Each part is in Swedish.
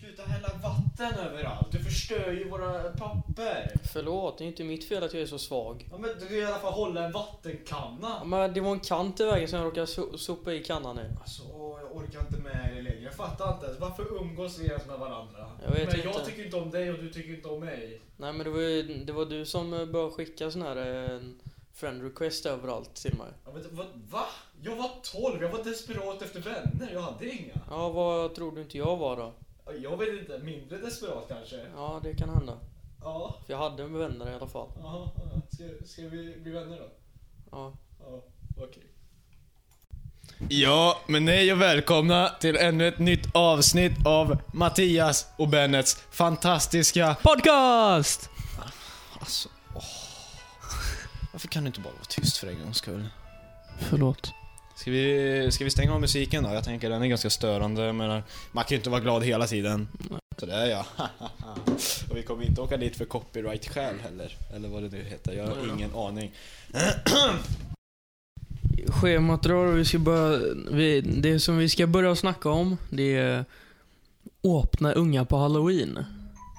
sluta hälla vatten överallt? Du förstör ju våra papper. Förlåt, det är inte mitt fel att jag är så svag. Ja, men du kan i alla fall hålla en vattenkanna. Ja, Men det var en kant i vägen som jag råkade so sopa i kannan i. Alltså, jag orkar inte med er längre. Jag fattar inte ens. Varför umgås vi ens med varandra? Jag vet men inte. jag tycker inte om dig och du tycker inte om mig. Nej men det var ju det var du som eh, började skicka sån här eh, friend request överallt till mig. Ja, men, vad, va? Jag var 12, jag var desperat efter vänner. Jag hade inga. Ja, vad tror du inte jag var då? Jag vet inte, mindre desperat kanske. Ja, det kan hända. Ja, För jag hade vänner i alla fall. ja, ja. Ska, ska vi bli vänner då? Ja. Ja, okej. Ja, men hej och välkomna till ännu ett nytt avsnitt av Mattias och Bennets fantastiska... Podcast! Alltså, åh. Varför kan du inte bara vara tyst för en gångs skull? Förlåt. Ska vi, ska vi stänga av musiken då? Jag tänker den är ganska störande, men man kan ju inte vara glad hela tiden. Sådär ja. och vi kommer inte åka dit för copyright-skäl heller. Eller vad det nu heter, jag har ingen aning. Schemat drar och vi ska börja, vi, det som vi ska börja snacka om, det är Åpna unga på halloween.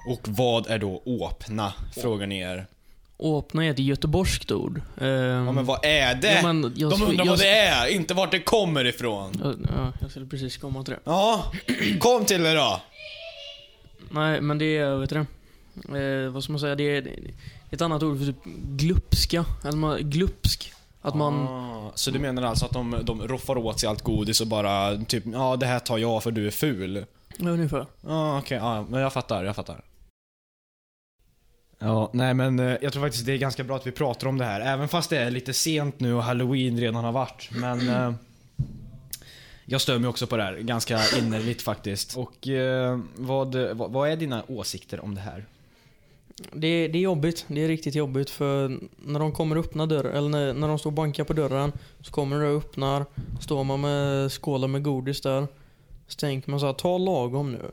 Och vad är då åpna? Frågar ni er. Åpna är ett göteborgskt ord. Ehm, Ja men vad är det? ja, men jag, De undrar jag, vad det är, inte vart det kommer ifrån. Ja, ja, jag skulle precis komma till det. Ja, kom till det då. Nej, men det är, vet du det? Eh, vad ska man säga? Det är, ett annat ord för typ glupska. Att man, glupsk. Att man... Ah, så du menar alltså att de, de roffar åt sig allt godis och bara typ, ja det här tar jag för du är ful? Ja, ungefär. Ja okej, ja, men jag fattar, jag fattar. Ja, nej men eh, jag tror faktiskt det är ganska bra att vi pratar om det här, även fast det är lite sent nu och halloween redan har varit. Men eh, jag stör mig också på det här, ganska innerligt faktiskt. Och eh, vad, vad, vad är dina åsikter om det här? Det, det är jobbigt. Det är riktigt jobbigt för när de kommer och öppnar dörren, eller när, när de står och bankar på dörren, så kommer de och öppnar, står man med skålar med godis där. Så tänker man så här, ta lagom nu.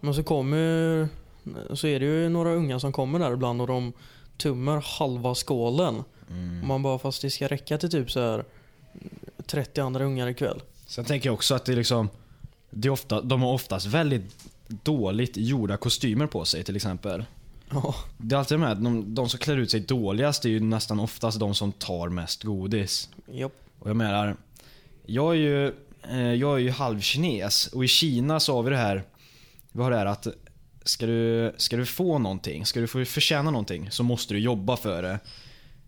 Men så kommer så är det ju några unga som kommer där ibland och de tummar halva skålen. Och man bara, fast det ska räcka till typ så här 30 andra ungar ikväll. Sen tänker jag också att det är liksom, det är ofta, de har oftast väldigt dåligt gjorda kostymer på sig till exempel. Ja. Det är alltid med, de, de som klär ut sig dåligast är ju nästan oftast de som tar mest godis. Japp. Och jag menar, jag är ju, eh, jag är ju halvkines och i Kina så har vi det här, vi har det här att ska du, ska du få någonting, ska du få förtjäna någonting så måste du jobba för det.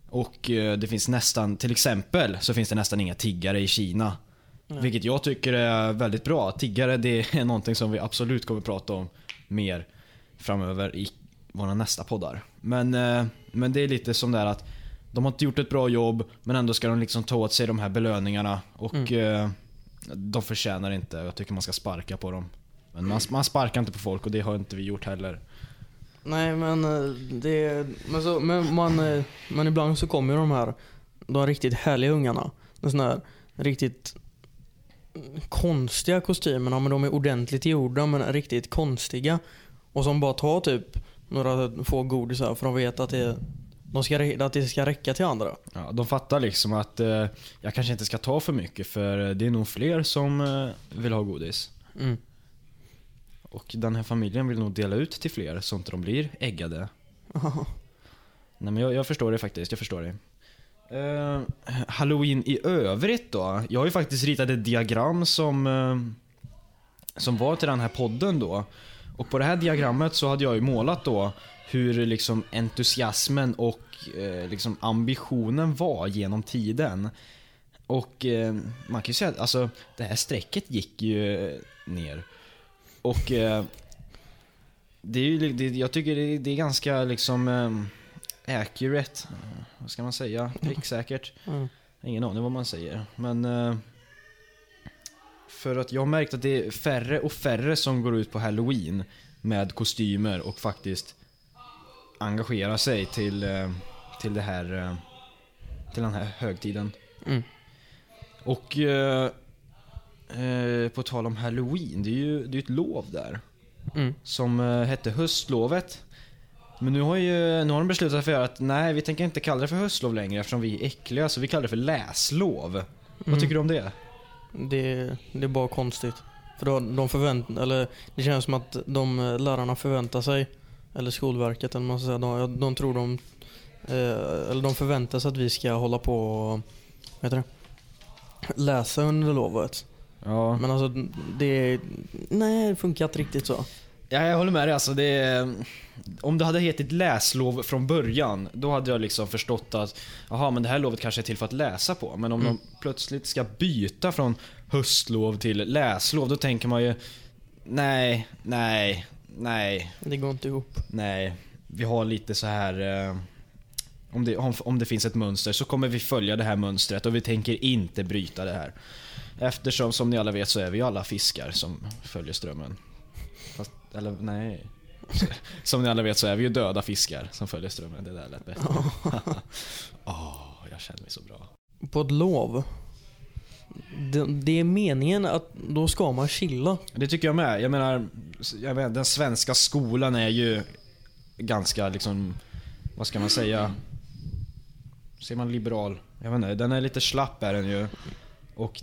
Och eh, det finns nästan, till exempel så finns det nästan inga tiggare i Kina. Nej. Vilket jag tycker är väldigt bra. Tiggare det är någonting som vi absolut kommer prata om mer framöver i våra nästa poddar. Men, eh, men det är lite som det här att de har inte gjort ett bra jobb men ändå ska de liksom ta åt sig de här belöningarna och eh, de förtjänar inte. Jag tycker man ska sparka på dem. Men man, man sparkar inte på folk och det har inte vi gjort heller. Nej men eh, det, men, så, men, man, eh, men ibland så kommer ju de här, de riktigt härliga ungarna. De såna här riktigt konstiga kostymerna men de är ordentligt gjorda men riktigt konstiga. Och som bara tar typ några få godisar för de vet att det, de ska, att det ska räcka till andra. Ja, de fattar liksom att eh, jag kanske inte ska ta för mycket för det är nog fler som eh, vill ha godis. Mm. Och den här familjen vill nog dela ut till fler så inte de blir äggade. Nej men jag, jag förstår det faktiskt, jag förstår det. Eh, Halloween i övrigt då? Jag har ju faktiskt ritat ett diagram som, eh, som var till den här podden då. Och på det här diagrammet så hade jag ju målat då hur liksom entusiasmen och eh, liksom ambitionen var genom tiden. Och man kan ju säga att alltså, det här strecket gick ju ner. Och eh, det är ju, det, jag tycker det, det är ganska liksom eh, accurate, vad ska man säga, pricksäkert. Mm. Ingen aning vad man säger. Men eh, för att jag har märkt att det är färre och färre som går ut på halloween med kostymer och faktiskt engagerar sig till, eh, till det här eh, till den här högtiden. Mm. Och eh, eh, på tal om halloween, det är ju det är ett lov där Mm. som eh, hette höstlovet. Men nu har, ju, nu har de beslutat för att nej, vi tänker inte kalla det för höstlov längre eftersom vi är äckliga, så vi kallar det för läslov. Vad Mm. tycker du om det? Det, det är bara konstigt. För då, de förvänt, eller det känns som att de eh, lärarna förväntar sig, eller Skolverket eller vad man ska säga, de, de tror de, eh, eller de förväntar sig att vi ska hålla på och, vad heter det? Läsa under lovet. Ja. Men alltså det, nej det funkar inte riktigt så. Ja, jag håller med dig. Alltså, det om det hade hetit läslov från början, då hade jag liksom förstått att jaha, men det här lovet kanske är till för att läsa på. Men om Mm. de plötsligt ska byta från höstlov till läslov, då tänker man ju nej, nej, nej, Det går inte ihop. nej. Vi har lite så här eh, om det, om, om det finns ett mönster så kommer vi följa det här mönstret och vi tänker inte bryta det här. Eftersom, som ni alla vet, så är vi ju alla fiskar som följer strömmen. Fast, eller nej. Som ni alla vet så är vi ju döda fiskar som följer strömmen. Det där lät bättre. Åh, jag känner mig så bra. På ett lov. Det, det är meningen att då ska man chilla. Det tycker jag med. Jag menar, jag menar, den svenska skolan är ju ganska liksom, vad ska man säga? Säger man liberal? Jag vet inte, den är lite slapp är den ju. Och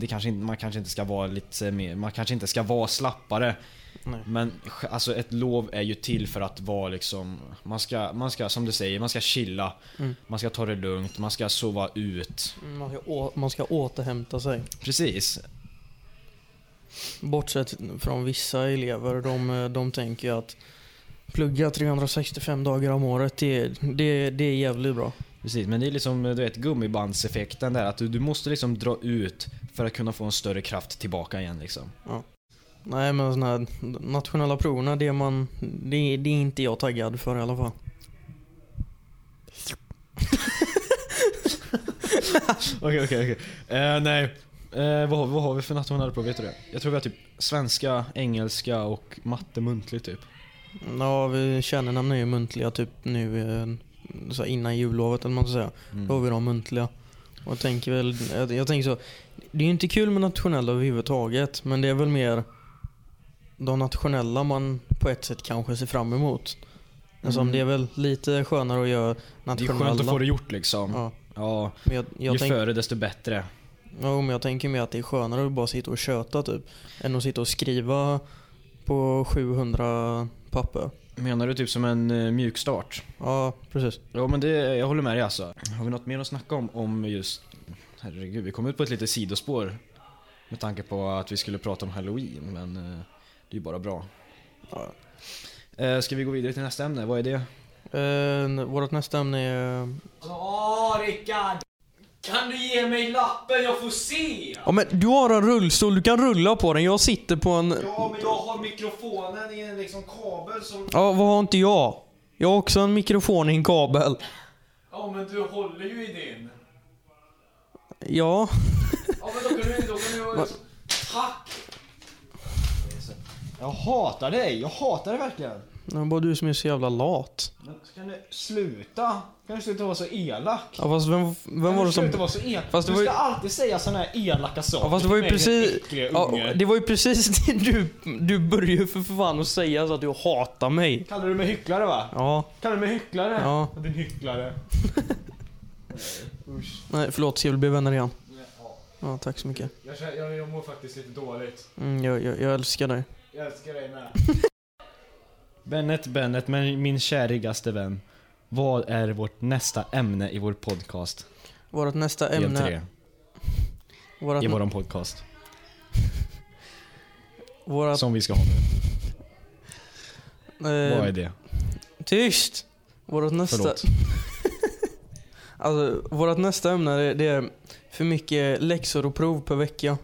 det kanske man kanske inte ska vara lite mer, man kanske inte ska vara slappare. Nej. Men alltså ett lov är ju till för att vara liksom, man ska, man ska som du säger, man ska chilla. Mm. Man ska ta det lugnt, man ska sova ut. Man ska, å, man ska återhämta sig. Precis. Bortsett från vissa elever, de, de tänker ju att plugga 365 dagar om året, det, det, det är jävligt bra. Precis, men det är liksom du vet, gummibandseffekten där. Att du, du måste liksom dra ut för att kunna få en större kraft tillbaka igen liksom. Nej men såna här nationella proverna, det är man, det, det är inte jag taggad för i alla fall. Okej, okej, okej. Eh, nej. Eh, vad, har- vad har vi för nationella prov? Vet du det? Jag tror vi har typ svenska, engelska och matte muntligt typ. Ja, vi kärnämnen är ju muntliga typ nu eh, så här innan jullovet eller man ska säga. Då har vi de muntliga. Och jag tänker väl, jag, jag tänker så. Det är ju inte kul med nationella överhuvudtaget, men det är väl mer de nationella man på ett sätt kanske ser fram emot. Alltså, Mm. Det är väl lite skönare att göra Det är nationella. skönt att få det gjort liksom. Ja. Ja, men jag, jag, ju tänk, före desto bättre. ja, men jag tänker mer att det är skönare att bara sitta och köta typ. Än att sitta och skriva på 700 papper. Menar du typ som en uh, mjukstart? Ja, precis. Ja men det, jag håller med dig alltså. Har vi något mer att snacka om, om just... Herregud, vi kom ut på ett litet sidospår. Med tanke på att vi skulle prata om halloween, men eh, det är ju bara bra. Ja. Eh, ska vi gå vidare till nästa ämne? Vad är det? Eh, vårt nästa ämne är... Åh, Rickard! Kan du ge mig lappen? Jag får se! Ja men du har en rullstol, du kan rulla på den. Jag sitter på en... Ja, men jag har mikrofonen i en liksom kabel som... Ja, vad har inte jag? Jag har också en mikrofon i en kabel. Ja, men du håller ju i din. Ja. Ja, men då kan du... Då kan du... Tack! Jag hatar dig! Jag hatar dig verkligen! Det är bara du som är så jävla lat. Men kan du sluta? Kan du sluta vara så elak? Ja fast vem, vem var det som... Sluta vara så elak. Fast du var ju- ska alltid säga såna här elaka saker Ja, fast det var ju precis... Ja, det var ju precis det du... Du började ju för fan att säga så att du hatar mig. Kallar du mig hycklare va? Ja. Kallar du mig hycklare? Ja. Din hycklare. Usch. Nej förlåt, ska vi bli vänner igen? Ja, Ja, tack så mycket. jag, jag, jag mår faktiskt lite dåligt. Mm, jag, jag, jag älskar dig. Jag älskar dig med. Bennet, Bennet, men min kärigaste vän. Vad är vårt nästa ämne i vår podcast? Vårt nästa Del ämne... Vårt, i våran podcast. vårat, Som vi ska ha nu. eh, Vad är det? Tyst! Vårt nästa... Förlåt. alltså, vårt nästa ämne det är för mycket läxor och prov per vecka.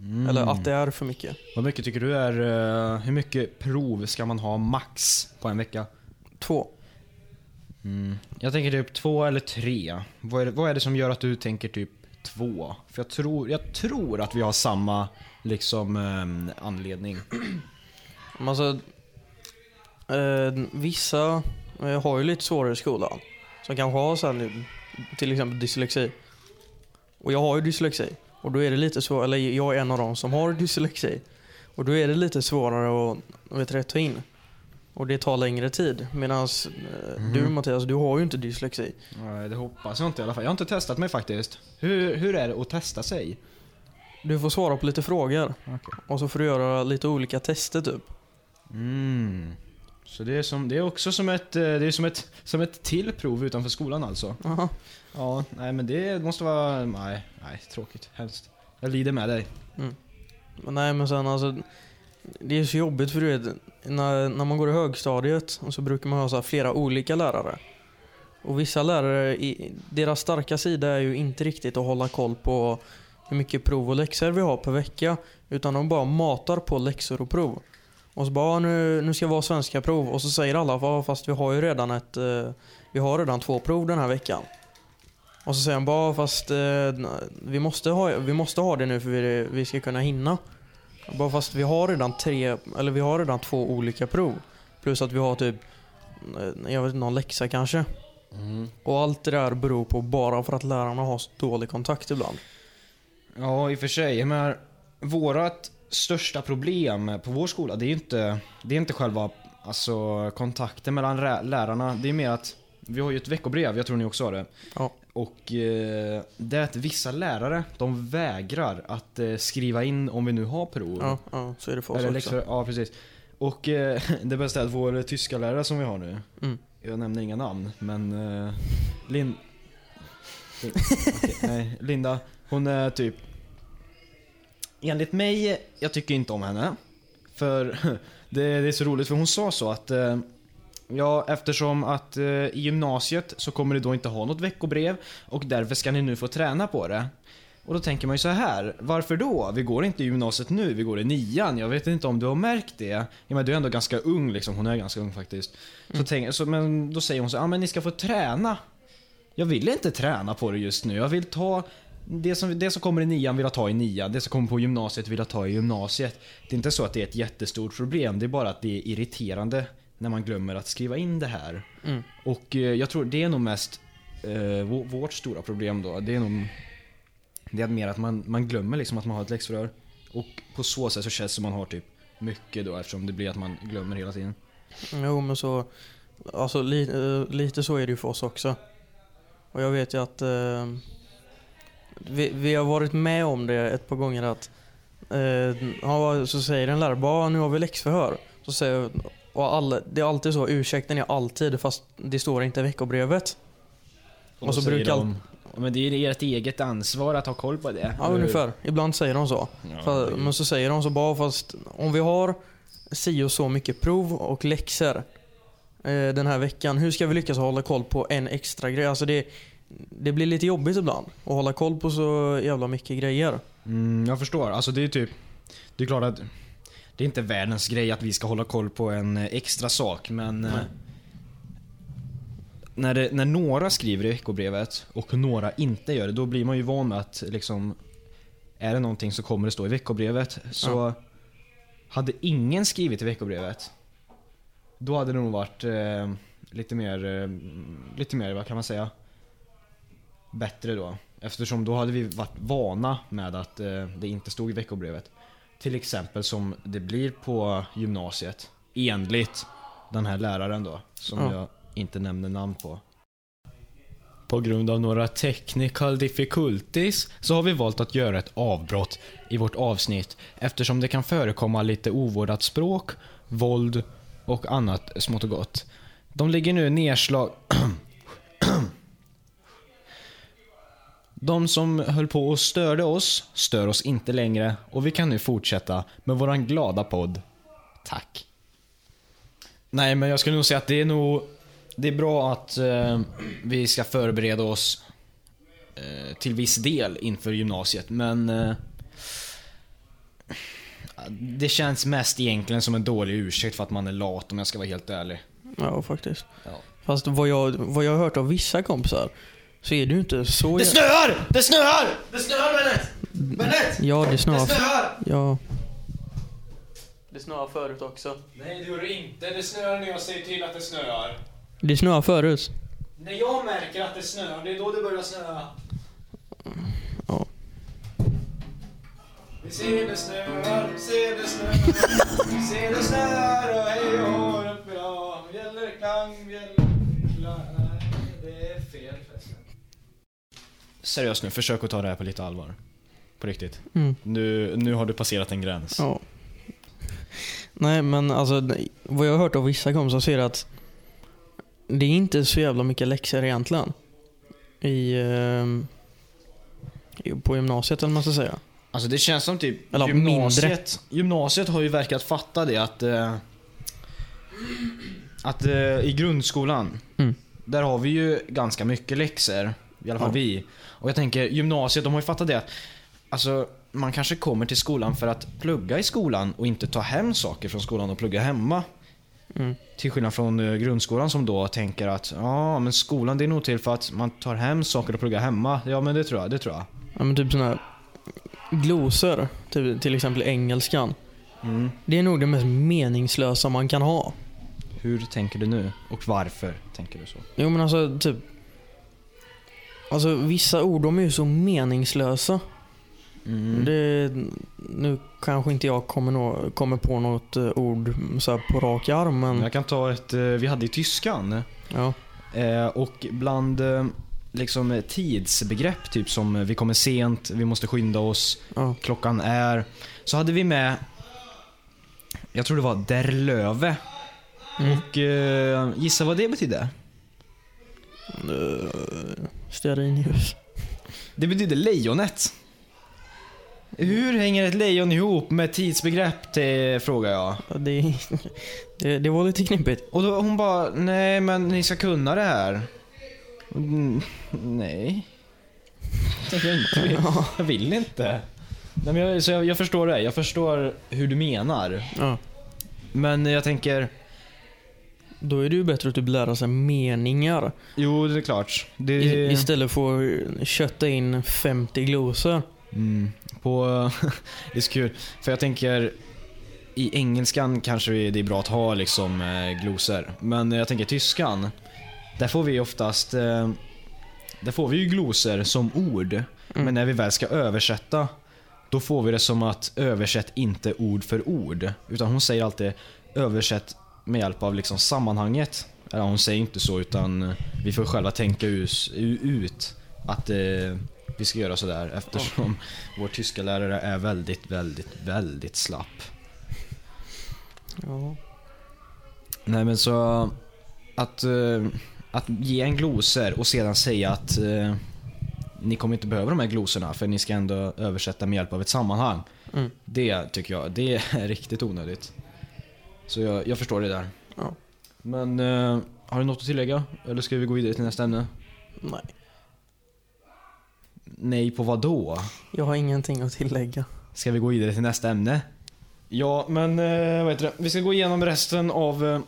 Mm. Eller att det är för mycket. Vad mycket tycker du är... eh, hur mycket prov ska man ha max på en vecka? Två. Mm. Jag tänker typ två eller tre. Vad är, det, vad är det som gör att du tänker typ två? För jag tror, jag tror att vi har samma liksom ehm, anledning. Men Alltså, eh, vissa eh, har ju lite svårare i skolan. Som kanske har så här, till exempel dyslexi. Och jag har ju dyslexi. Och då är det lite så, eller jag är en av dem som har dyslexi. Och då är det lite svårare att vet, ta in. Och det tar längre tid. Medan eh, du Mhm. Mattias, du har ju inte dyslexi. Nej, det hoppas jag inte i alla fall. Jag har inte testat mig faktiskt. Hur, hur är det att testa sig? Du får svara på lite frågor. Okej. Och så får du göra lite olika tester typ. Mm. Så det är, som, det är också som ett, eh, det är som ett, som ett till prov utanför skolan alltså? Aha. Ja, nej men det måste vara, nej, nej, tråkigt, hemskt. Jag lider med dig. Mm. Men nej men sen alltså. Det är så jobbigt för du vet, när, när man går i högstadiet och så brukar man ha så här flera olika lärare. Och vissa lärare, i, deras starka sida är ju inte riktigt att hålla koll på hur mycket prov och läxor vi har per vecka. Utan de bara matar på läxor och prov. Och så bara, nu, nu ska vi ha svenska prov. Och så säger alla, fast vi har ju redan ett, eh, vi har redan två prov den här veckan. Och så säger han bara, fast eh, vi, måste ha, vi måste ha det nu för vi, vi ska kunna hinna. Bara fast vi har redan tre, eller vi har redan två olika prov. Plus att vi har typ, eh, jag vet inte, någon läxa kanske. Och allt det där beror på bara för att lärarna har så dålig kontakt ibland. Ja, i och för sig. Men vårat största problem på vår skola, det är ju inte, det är inte själva alltså, kontakten mellan lärarna. Det är mer att vi har ju ett veckobrev, jag tror ni också har det. Ja. Och eh, det är att vissa lärare, de vägrar att eh, skriva in om vi nu har prov. Ja, ja så är det för oss Eller också. läxor, ja precis. Och eh, det bästa är att vår tyska lärare som vi har nu, Mm. jag nämner inga namn, men eh, Lin... Okej, nej, Linda, hon är typ... Enligt mig, jag tycker inte om henne. För det, det är så roligt, för hon sa så att eh, Ja, eftersom att eh, i gymnasiet så kommer det då inte ha något veckobrev och därför ska ni nu få träna på det. Och då tänker man ju så här, varför då? Vi går inte i gymnasiet nu, vi går i nian. Jag vet inte om du har märkt det. Ja, men du är ändå ganska ung liksom, hon är ganska ung faktiskt. Så tänk, så, men då säger hon så ja men ni ska få träna. Jag vill inte träna på det just nu, jag vill ta det som, det som kommer i nian vill jag ta i nian, det som kommer på gymnasiet vill jag ta i gymnasiet. Det är inte så att det är ett jättestort problem, det är bara att det är irriterande när man glömmer att skriva in det här. Mm. Och eh, jag tror det är nog mest eh, vå- vårt stora problem då. Det är nog det är mer att man, man glömmer liksom att man har ett läxförhör. Och på så sätt så känns det som man har typ mycket då eftersom det blir att man glömmer hela tiden. Jo men så, alltså li, eh, lite så är det ju för oss också. Och jag vet ju att eh, vi, vi har varit med om det ett par gånger att eh, så säger en lärare bara nu har vi läxförhör. Så säger, och alla, det är alltid så, ursäkten är alltid fast det står inte i veckobrevet. Och då så brukar de, "Ja, Men det är ert eget ansvar att ha koll på det. Ja ungefär, ibland säger de så. Ja, är- men så säger de så bara fast om vi har si och så mycket prov och läxor eh, den här veckan. Hur ska vi lyckas hålla koll på en extra grej? Alltså det, det blir lite jobbigt ibland att hålla koll på så jävla mycket grejer. Mm, jag förstår. Alltså det är typ... Det är klart att det är inte världens grej att vi ska hålla koll på en extra sak, men... Nej. När, det, när några skriver i veckobrevet och några inte gör det, då blir man ju van med att liksom... Är det någonting så kommer det stå i veckobrevet. Så... Hade ingen skrivit i veckobrevet, då hade det nog varit eh, lite mer... Eh, lite mer, vad kan man säga? Bättre då. Eftersom då hade vi varit vana med att eh, det inte stod i veckobrevet. Till exempel som det blir på gymnasiet. Enligt den här läraren då. Som Ja. jag inte nämner namn på. På grund av några technical difficulties så har vi valt att göra ett avbrott i vårt avsnitt eftersom det kan förekomma lite ovårdat språk, våld och annat smått och gott. De ligger nu nedslag... De som höll på och störde oss stör oss inte längre och vi kan nu fortsätta med våran glada podd. Tack. Nej, men jag skulle nog säga att det är nog... Det är bra att eh, vi ska förbereda oss eh, till viss del inför gymnasiet, men... Eh, det känns mest egentligen som en dålig ursäkt för att man är lat om jag ska vara helt ärlig. Ja faktiskt. Ja. Fast vad jag, vad jag har hört av vissa kompisar så är det ju inte så... Det jä- snöar! Det snöar! Det snöar Bennet! Bennet! Ja det snöar. snöar! Ja. Det snöar förut också. Nej det gör det inte. Det snöar när jag säger till att det snöar. Det snöar förut. När jag märker att det snöar, det är då det börjar snöa. Ja. Vi ser det snöar, ser det snöar, ser det snöar och hej och hå upp idag. Bjällerklang, bjällerklang. Nej, det är fel förresten. Seriöst nu, försök att ta det här på lite allvar. På riktigt. Mm. Nu, nu har du passerat en gräns. Ja. Nej men alltså vad jag har hört av vissa kompisar så är det att det är inte så jävla mycket läxor egentligen. I, i på gymnasiet eller man ska säga. Alltså det känns som typ Eller gymnasiet, gymnasiet har ju verkat fatta det att eh, att eh, i grundskolan, Mm. där har vi ju ganska mycket läxor. I alla fall Ja. vi. Och jag tänker gymnasiet, de har ju fattat det att alltså, man kanske kommer till skolan för att plugga i skolan och inte ta hem saker från skolan och plugga hemma. Mm. Till skillnad från eh, grundskolan som då tänker att ja, men skolan det är nog till för att man tar hem saker och pluggar hemma. Ja men det tror jag, det tror jag. Ja men typ sådana här glosor, typ, till exempel engelskan. Mm. Det är nog det mest meningslösa man kan ha. Hur tänker du nu? Och varför tänker du så? Jo men alltså typ Alltså vissa ord de är ju så meningslösa. Mm. Det, nu kanske inte jag kommer, nå, kommer på något eh, ord så på rak arm men Jag kan ta ett, eh, vi hade i tyskan. ja. Eh, och bland eh, liksom tidsbegrepp, typ som vi kommer sent, vi måste skynda oss, ja. klockan är. Så hade vi med, jag tror det var der Löwe. Mm. Och eh, gissa vad det betydde? Stearinljus. Det betydde lejonet. Hur hänger ett lejon ihop med tidsbegrepp, det frågar jag. Ja, Det, det, det var lite knepigt. Och då hon bara, nej men ni ska kunna det här. Mm, nej. Jag vill inte. Jag vill inte. Nej, men jag, så jag, jag förstår det, jag förstår hur du menar. Ja. Men jag tänker, Då är det ju bättre att typ lära sig meningar jo det är klart. Det, i, istället för att kötta in 50 glosor. Mm, på, det är så kul, för jag tänker i engelskan kanske det är bra att ha liksom eh, glosor. Men jag tänker tyskan, där får vi oftast eh, där får vi ju glosor som ord. Men när vi väl ska översätta, då får vi det som att översätt inte ord för ord. Utan hon säger alltid översätt med hjälp av liksom sammanhanget. Eller hon säger inte så utan eh, vi får själva tänka us, ut att eh, vi ska göra sådär eftersom vår tyska lärare är väldigt, väldigt, väldigt slapp. Ja. Nej men så att, eh, att ge en glosor och sedan säga att eh, ni kommer inte behöva de här glosorna för ni ska ändå översätta med hjälp av ett sammanhang. Mm. Det tycker jag, det är riktigt onödigt. Så jag, jag förstår det där. Ja. Men eh, har du något att tillägga? Eller ska vi gå vidare till nästa ämne? Nej, Nej på vad då? jag har ingenting att tillägga. Ska vi gå vidare till nästa ämne? Ja, men eh, vad heter det? Vi ska gå igenom resten av eh,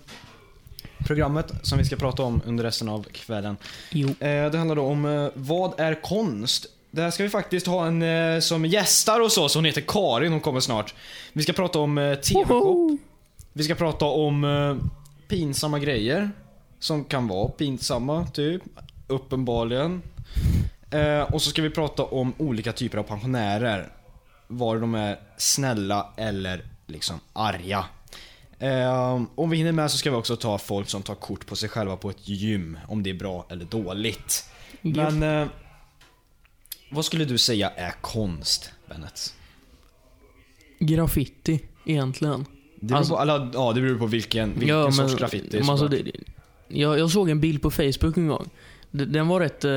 programmet som vi ska prata om under resten av kvällen. Jo. Eh, det handlar då om eh, vad är konst? Där ska vi faktiskt ha en eh, som gästar hos oss. Hon heter Karin, hon kommer snart. Vi ska prata om eh, TV-shop. Vi ska prata om eh, pinsamma grejer. Som kan vara pinsamma, typ. Uppenbarligen. Eh, och så ska vi prata om olika typer av pensionärer. Var de är snälla eller liksom arga. Eh, om vi hinner med så ska vi också ta folk som tar kort på sig själva på ett gym. Om det är bra eller dåligt. Men eh, vad skulle du säga är konst, Bennet? Graffiti, egentligen. Det beror, Alltså- på, alla, ja, det beror på vilken, vilken sorts graffiti. men alltså, det, jag, jag såg en bild på Facebook en gång. Den var rätt, eh,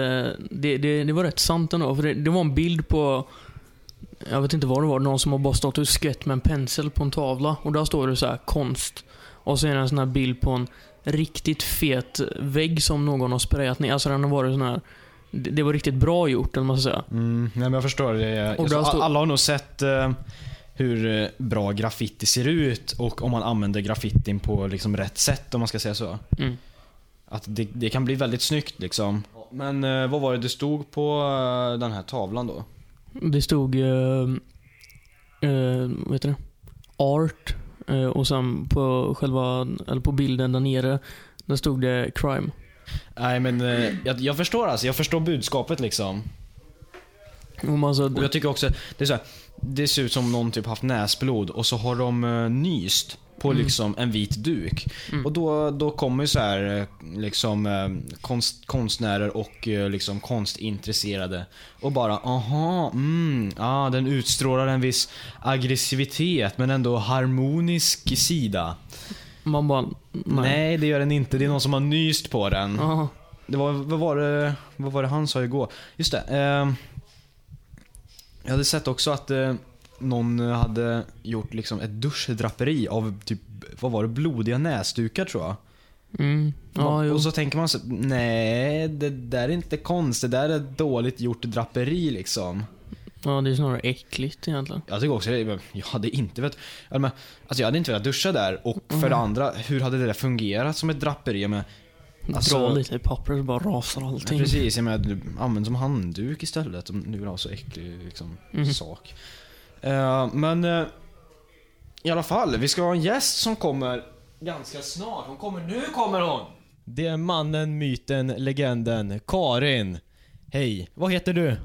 det, det, det var rätt sant ändå. För det, det var en bild på, jag vet inte vad det var, någon som har bara stått och skvätt med en pensel på en tavla. Och där står det så här konst. Och så är det en sån här bild på en riktigt fet vägg som någon har sprayat ner. Alltså den har varit sån här, det, var riktigt bra gjort, eller man ska säga. Mm, nej, men jag förstår. Det. Och Jag, Alla har nog sett eh, hur eh, bra graffiti ser ut och om man använder graffitin på liksom rätt sätt om man ska säga så. Mm. Att det, det kan bli väldigt snyggt liksom. Men eh, vad var det det stod på eh, den här tavlan då? Det stod, eh, eh, vad heter det? Art. Eh, och sen på själva, eller på bilden där nere, där stod det crime. Nej men eh, jag, jag förstår alltså, jag förstår budskapet liksom. Och jag tycker också, det är så här, det ser ut som någon typ haft näsblod och så har de eh, nyst på Mm. liksom en vit duk. Mm. Och då, då kommer så här eh, liksom eh, konst, konstnärer och liksom konstintresserade och bara aha, mm, ah, den utstrålar en viss aggressivitet men ändå harmonisk sida. Man bara, Nej. nej. det gör den inte. Det är någon som har nyst på den. Det var, vad, var det, vad var det han sa igår? Just det. Eh, jag hade sett också att eh, någon hade gjort liksom ett duschdraperi av typ, vad var det, blodiga näsdukar tror jag. Mm. Ja, jo. och så tänker man så, nej det där är inte konst, det där är dåligt gjort draperi liksom. ja, det är snarare äckligt egentligen. Jag tycker också det, jag hade inte velat, men, alltså jag hade inte velat duscha där och för Mm. det andra, hur hade det där fungerat som ett draperi? Med, Alltså- Dra lite i papper så bara rasar allting. Precis, jag menar, använd som handduk istället om du vill ha så äcklig liksom, Mhm. sak. Eh, men eh, i alla fall, vi ska ha en gäst som kommer ganska snart. Hon kommer, nu kommer hon! Det är mannen, myten, legenden, Karin. Hej, vad heter du?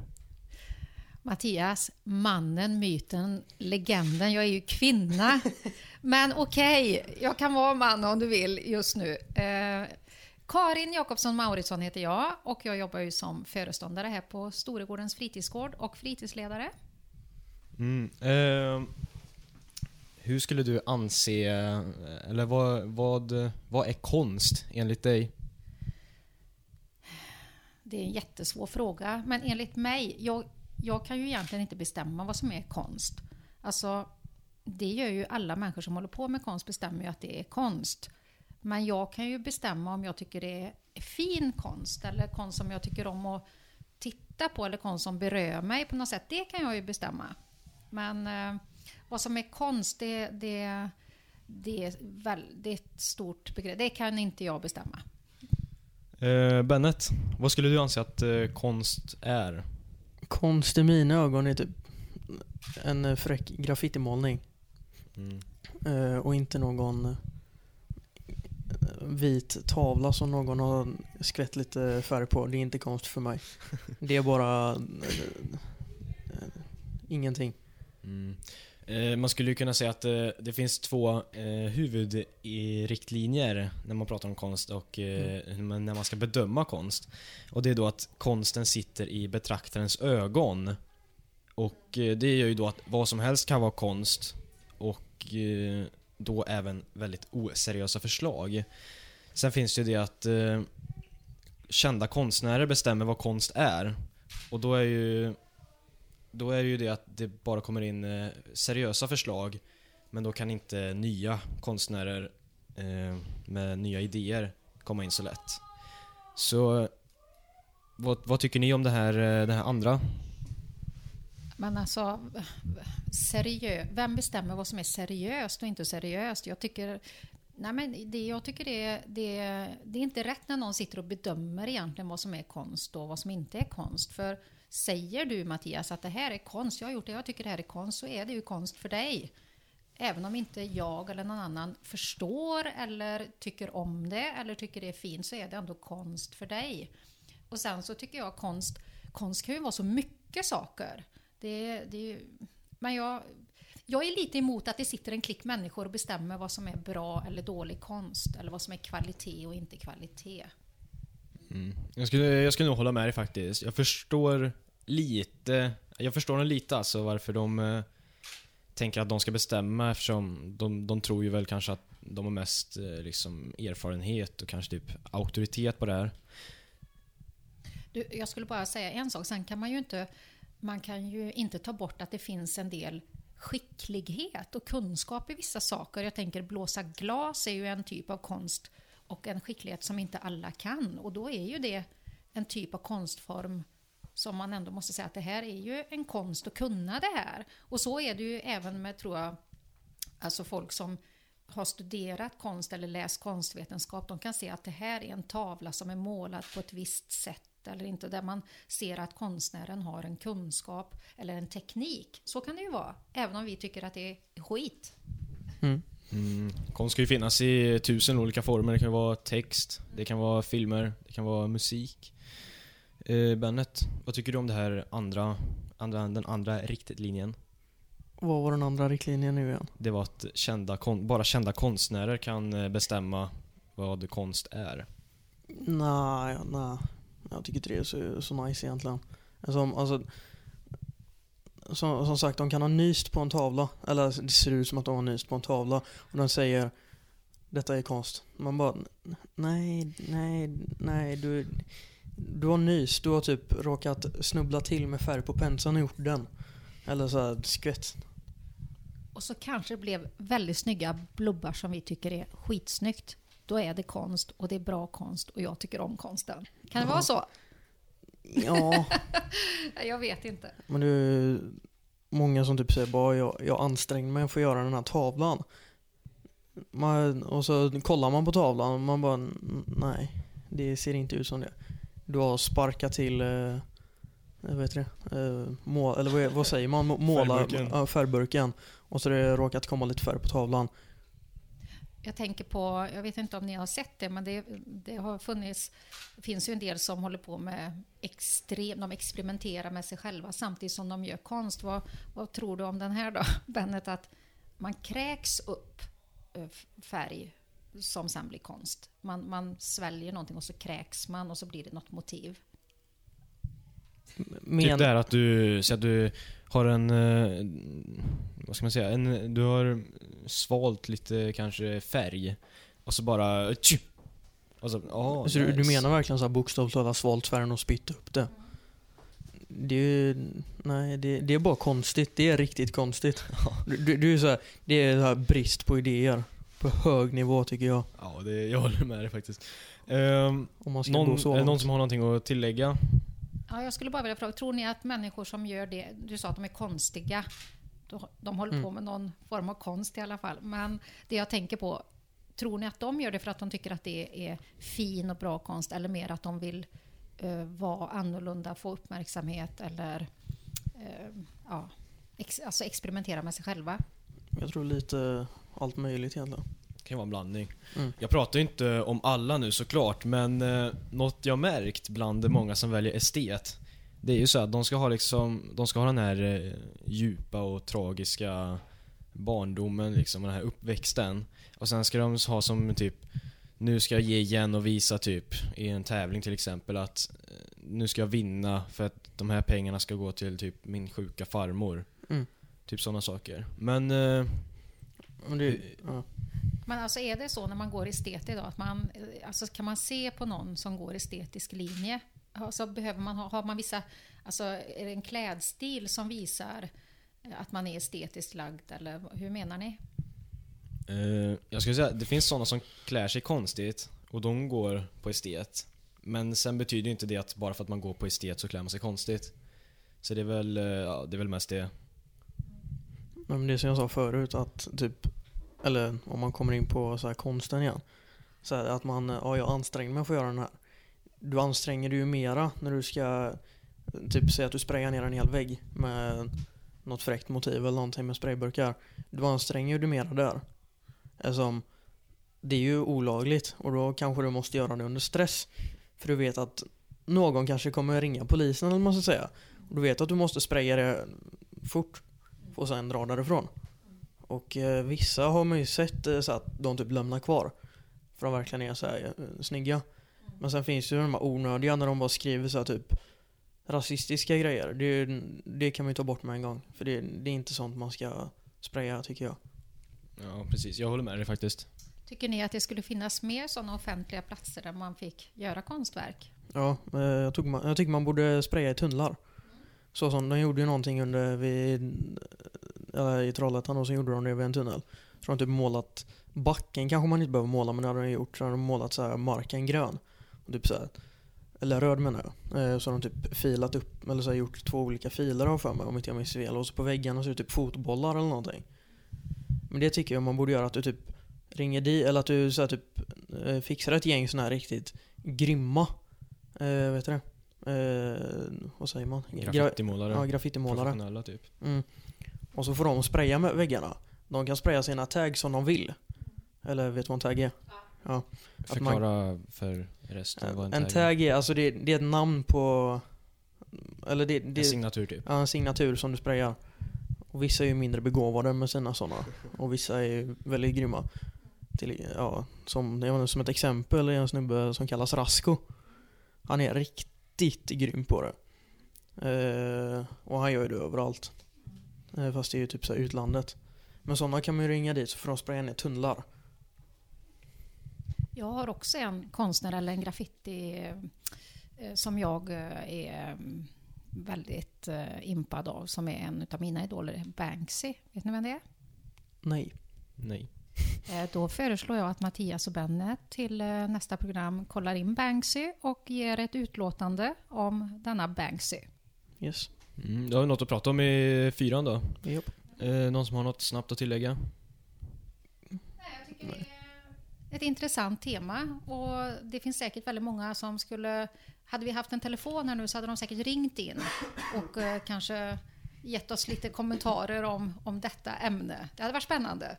Mattias, mannen, myten, legenden. Jag är ju kvinna. Men okej, jag kan vara man om du vill just nu. Karin Jakobsson Mauritsson heter jag och jag jobbar ju som föreståndare här på Storegårdens fritidsgård och fritidsledare. Mm. Eh, hur skulle du anse, eller vad, vad, vad är konst enligt dig? Det är en jättesvår fråga, men enligt mig, jag, jag kan ju egentligen inte bestämma vad som är konst. Alltså, det gör ju alla människor som håller på med konst bestämmer ju att det är konst. Men jag kan ju bestämma om jag tycker det är fin konst eller konst som jag tycker om att titta på eller konst som berör mig på något sätt. Det kan jag ju bestämma. Men eh, vad som är konst, det, det, det, är väl, det är ett stort begrepp. Det kan inte jag bestämma. Eh, Bennet, vad skulle du anse att eh, konst är? Konst i mina ögon är typ en fräck graffitimålning. Mm. Eh, och inte någon eh, vit tavla som någon har skvätt lite färg på. Det är inte konst för mig. Det är bara eh, ingenting. Mm. Eh, man skulle ju kunna säga att eh, det finns två eh, huvudriktlinjer när man pratar om konst och men när man ska bedöma konst. Och det är då att konsten sitter i betraktarens ögon. Och det gör ju då att vad som helst kan vara konst och då även väldigt oseriösa förslag. Sen finns det ju det att eh, kända konstnärer bestämmer vad konst är. Och då är ju då är det ju det att det bara kommer in eh, seriösa förslag men då kan inte nya konstnärer eh, med nya idéer komma in så lätt. Så vad, vad tycker ni om det här, eh, det här andra? Men alltså, seriö vem bestämmer vad som är seriöst och inte seriöst? Jag tycker, nej men det, jag tycker det, det, det är inte rätt när någon sitter och bedömer egentligen vad som är konst och vad som inte är konst. För säger du Mattias att det här är konst, jag har gjort det, jag tycker det här är konst, så är det ju konst för dig. Även om inte jag eller någon annan förstår eller tycker om det eller tycker det är fint så är det ändå konst för dig. Och sen så tycker jag konst, konst kan ju vara så mycket saker. Det, det men jag, jag är lite emot att det sitter en klick människor och bestämmer vad som är bra eller dålig konst. Eller vad som är kvalitet och inte kvalitet. Mm. Jag, skulle, jag skulle nog hålla med dig faktiskt. Jag förstår lite, jag förstår nog lite alltså varför de eh, tänker att de ska bestämma eftersom de, de tror ju väl kanske att de har mest eh, liksom, erfarenhet och kanske typ auktoritet på det här. Du, jag skulle bara säga en sak, sen kan man ju inte man kan ju inte ta bort att det finns en del skicklighet och kunskap i vissa saker. Jag tänker blåsa glas är ju en typ av konst och en skicklighet som inte alla kan. Och då är ju det en typ av konstform som man ändå måste säga att det här är ju en konst att kunna det här. Och så är det ju även med, tror jag, alltså folk som har studerat konst eller läst konstvetenskap, de kan se att det här är en tavla som är målad på ett visst sätt eller inte, där man ser att konstnären har en kunskap eller en teknik. Så kan det ju vara, även om vi tycker att det är skit. Mm. Mm. Konst ska ju finnas i tusen olika former. Det kan vara text, det kan vara filmer, det kan vara musik. Eh, Bennet, vad tycker du om det här andra, andra, den andra riktlinjen? Vad var den andra riktlinjen nu igen? Det var att kända bara kända konstnärer kan eh, bestämma vad konst är. Nej, nej. Jag tycker inte det är så, så nice egentligen. Alltså, alltså, som, som sagt, de kan ha nyst på en tavla. Eller det ser ut som att de har nyst på en tavla. Och de säger detta är konst. Man bara nej, nej, nej. Du, du har nyst. Du har typ råkat snubbla till med färg på penseln och gjort den. Eller så här skvätt. Och så kanske det blev väldigt snygga blubbar som vi tycker är skitsnyggt. Då är det konst och det är bra konst och jag tycker om konsten. Kan det Ja. vara så? Ja, Jag vet inte. men det är många som typ säger bara jag, jag ansträngde mig för att göra den här tavlan. Man, och så kollar man på tavlan och man bara "N- nej, det ser inte ut som det. Du har sparkat till eh, vad heter det? Eh, mål, eller vad, säger man? Må- Måla, Färgburken. Ja, färgburken. Och så har det råkat komma lite färg på tavlan. Jag tänker på, jag vet inte om ni har sett det, men det, det har funnits, det finns ju en del som håller på med extrem, de experimenterar med sig själva samtidigt som de gör konst. Vad, vad tror du om den här då, Bennet? Att man kräks upp eh, färg som sen blir konst. Man, man sväljer någonting och så kräks man och så blir det något motiv. Men, Typ det här att du, så att du har en, eh, vad ska man säga, en, du har svalt lite kanske färg och så bara tju, och så, oh, så du, du menar verkligen så här bokstavligt talat svalt färgen och spytt upp det? Det är ju, nej det, det är bara konstigt. Det är riktigt konstigt. Du, du, är så här, det är så brist på idéer. På hög nivå tycker jag. Ja, det, jag håller med dig faktiskt. Ska någon, någon som har någonting att tillägga? Ja, jag skulle bara vilja fråga, tror ni att människor som gör det, du sa att de är konstiga, de håller Mm. på med någon form av konst i alla fall, men det jag tänker på, tror ni att de gör det för att de tycker att det är fin och bra konst eller mer att de vill eh, vara annorlunda, få uppmärksamhet eller eh, ja, ex, alltså experimentera med sig själva? Jag tror lite allt möjligt egentligen. Det kan vara en blandning. Mm. Jag pratar ju inte om alla nu såklart, men eh, något jag märkt bland många som väljer estet, det är ju så att de ska ha liksom, de ska ha den här eh, djupa och tragiska barndomen liksom, den här uppväxten. Och sen ska de ha som typ, nu ska jag ge igen och visa typ, i en tävling till exempel att eh, nu ska jag vinna för att de här pengarna ska gå till typ min sjuka farmor. Mm. Typ sådana saker. Men eh, det, ja. Men alltså är det så när man går estet idag att man, eh, alltså kan man se på någon som går estetisk linje? Alltså behöver man ha, har man vissa, alltså är det en klädstil som visar eh, att man är estetiskt lagd eller hur menar ni? Eh, jag skulle säga, det finns sådana som klär sig konstigt och de går på estet. Men sen betyder inte det att bara för att man går på estet så klär man sig konstigt. Så det är väl, ja, det är väl mest det. Men det som jag sa förut att typ, eller om man kommer in på så här konsten igen. Så här, att man, ja jag anstränger mig för att göra den här. Du anstränger dig ju mera när du ska, typ säga att du sprayar ner en hel vägg med något fräckt motiv eller någonting med sprayburkar. Du anstränger ju dig mera där. Alltså, det är ju olagligt och då kanske du måste göra det under stress. För du vet att någon kanske kommer ringa polisen eller vad man ska säga. Och du vet att du måste spraya det fort och sen dra därifrån. Och eh, vissa har man ju sett eh, så att de typ lämnar kvar. För de verkligen är så här eh, snygga. Men sen finns det ju de här onödiga när de bara skriver så här typ rasistiska grejer. Det, det kan man ju ta bort med en gång. För det, det är inte sånt man ska spraya tycker jag. Ja, precis. Jag håller med dig faktiskt. Tycker ni att det skulle finnas mer sådana offentliga platser där man fick göra konstverk? Ja, eh, jag, tog, man- jag tycker man borde spraya i tunnlar. Så som de gjorde ju någonting under vid, eller i Trollhättan och så gjorde de det vid en tunnel. Så de typ målat backen kanske man inte behöver måla men det hade de gjort. Så hade de målat så här marken grön. Och typ så här, eller röd menar jag. Eh, Så har de typ filat upp, eller så gjort två olika filer har för mig om inte jag minns fel. Och så på väggarna så är det typ fotbollar eller någonting. Men det tycker jag man borde göra att du typ ringer dit, eller att du så här typ eh, fixar ett gäng sådana här riktigt grymma Eh, vet du det? Eh, vad säger man? Gra- Graffitimålare. ja, graffitimålare. Professionella typ. Mm. Och så får de spraya med väggarna. De kan spraya sina tags som de vill. Eller vet du vad en tag är? Ja. Att man- Förklara för resten vad en, En tag är. tag är, alltså det, det är ett namn på... Eller det, det En signatur typ. ja, en signatur som du sprayar. Och vissa är ju mindre begåvade med sina sådana. Och vissa är ju väldigt grymma. Till, ja, som, jag som ett exempel är en snubbe som kallas Rasko. Han är riktigt grym på det. Eh, och han gör ju det överallt. Eh, fast det är ju typ så här utlandet. Men sådana kan man ju ringa dit för att spraya ner tunnlar. Jag har också en konstnär eller en graffiti eh, som jag eh, är mm, väldigt eh, impad av som är en av mina idoler, Banksy. Vet ni vem det är? Nej. Nej. Eh, Då föreslår jag att Mattias och Bennet till eh, nästa program kollar in Banksy och ger ett utlåtande om denna Banksy. Yes. Mm, du har något att prata om i fyran då? Eh, någon som har något snabbt att tillägga? Jag tycker det är ett intressant tema och det finns säkert väldigt många som skulle... Hade vi haft en telefon här nu så hade de säkert ringt in och eh, kanske gett oss lite kommentarer om, om detta ämne. Det hade varit spännande.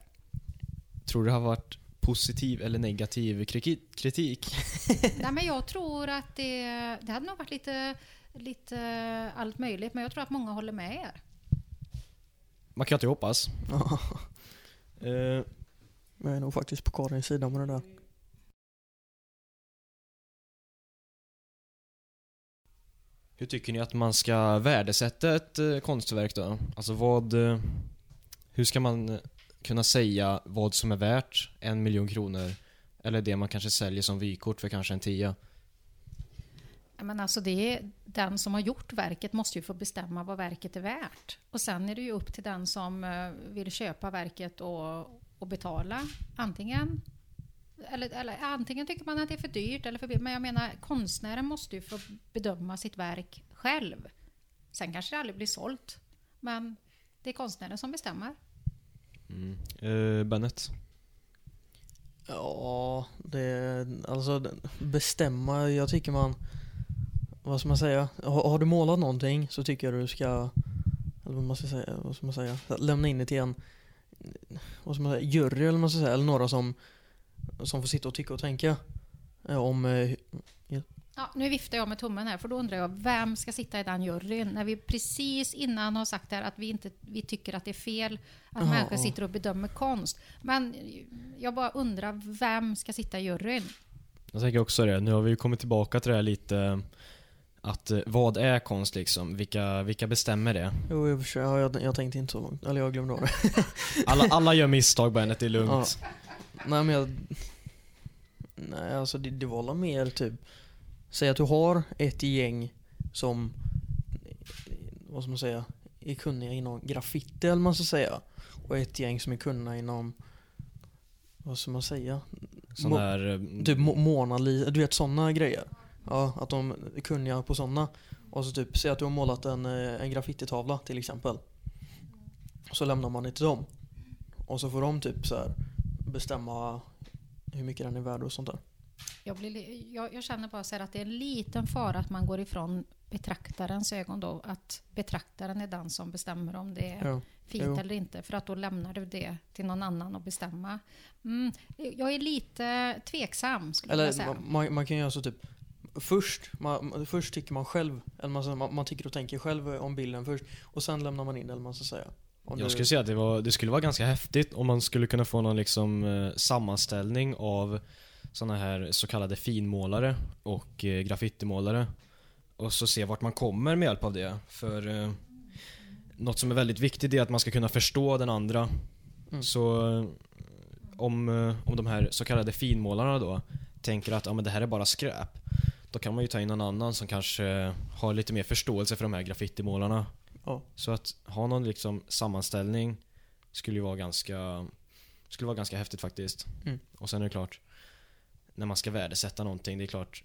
Tror du det har varit positiv eller negativ kritik? Nej, men jag tror att det, det hade nog varit lite, lite allt möjligt, men jag tror att många håller med er. Man kan alltid hoppas. Eh, jag är nog faktiskt på Karins sida med det där. hur tycker ni att man ska värdesätta ett eh, konstverk då? Alltså vad... Eh, hur ska man eh, kunna säga vad som är värt en miljon kronor? Eller det man kanske säljer som vykort för kanske en tia? Men alltså det är, den som har gjort verket måste ju få bestämma vad verket är värt. Och sen är det ju upp till den som eh, vill köpa verket och, och betala. Antingen, eller, eller antingen tycker man att det är för dyrt eller för billigt. Men jag menar konstnären måste ju få bedöma sitt verk själv. Sen kanske det aldrig blir sålt. Men det är konstnären som bestämmer. Mm. Eh, Bennet? Ja, det... Alltså bestämma, jag tycker man... Vad ska man säga? Har, har du målat någonting så tycker jag du ska... Eller vad man ska säga? Vad ska man säga? Lämna in det till en... Vad ska man säga? Jury eller vad man ska säga. Eller några som... Som får sitta och tycka och tänka. eh, Om... eh, Ja, nu viftar jag med tummen här, för då undrar jag vem ska sitta i den juryn? När vi precis innan har sagt här att vi, inte, vi tycker att det är fel att Jaha, människor ja. sitter och bedömer konst. Men jag bara undrar, vem ska sitta i juryn? Jag tänker också det. Nu har vi kommit tillbaka till det här lite att eh, vad är konst liksom? Vilka, vilka bestämmer det? Jo, i och för sig. Ja, jag, jag tänkte inte så långt. Eller jag glömde av det. Alla, alla gör misstag Bennet, det är lugnt. Nej men jag... Nej alltså det, det var mer typ... Säg att du har ett gäng som... Vad ska man säga? Är kunniga inom graffiti eller man ska säga. Och ett gäng som är kunniga inom... Vad ska man säga? Sån här... eh, Typ Mona Lisa, du vet sådana grejer. Ja, att de är kunniga på sådana. Och så typ, säg att du har målat en, eh, en graffititavla till exempel. Så lämnar man det till dem. Och så får de typ så här bestämma hur mycket den är värd och sånt där. Jag, blir, li- jag, jag känner bara så att det är en liten fara att man går ifrån betraktarens ögon då. Att betraktaren är den som bestämmer om det är Ja. fint jo. eller inte. För att då lämnar du det till någon annan att bestämma. Mm, jag är lite tveksam skulle jag Eller säga. man, man, kan göra så typ Först, man, först tycker man själv, eller man, man, man tycker och tänker själv om bilden först och sen lämnar man in vad man ska säga. Om Jag skulle säga att det, var, det skulle vara ganska häftigt om man skulle kunna få någon liksom eh, sammanställning av såna här så kallade finmålare och eh, graffitimålare. Och så se vart man kommer med hjälp av det. För eh, något som är väldigt viktigt är att man ska kunna förstå den andra. Mm. Så eh, om, eh, om de här så kallade finmålarna då tänker att ja, men det här är bara skräp. Då kan man ju ta in någon annan som kanske har lite mer förståelse för de här graffitimålarna. Ja. Så att ha någon liksom sammanställning skulle ju vara ganska skulle vara ganska häftigt faktiskt. Mm. Och sen är det klart när man ska värdesätta någonting, det är klart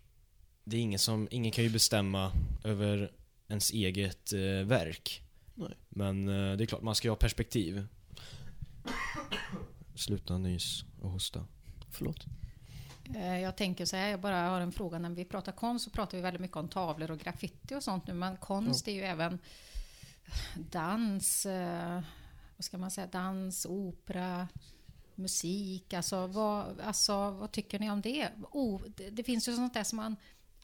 det är ingen som, ingen kan ju bestämma över ens eget eh, verk. Nej. Men eh, det är klart, man ska ju ha perspektiv. Sluta nys och hosta. Förlåt. Eh, Jag tänker så här, jag bara har en fråga. När vi pratar konst så pratar vi väldigt mycket om tavlor och graffiti och sånt nu. Men konst är ju även dans, eh, vad ska man säga, dans, opera, musik. Alltså vad, alltså, vad tycker ni om det? Oh, det? Det finns ju sånt där som man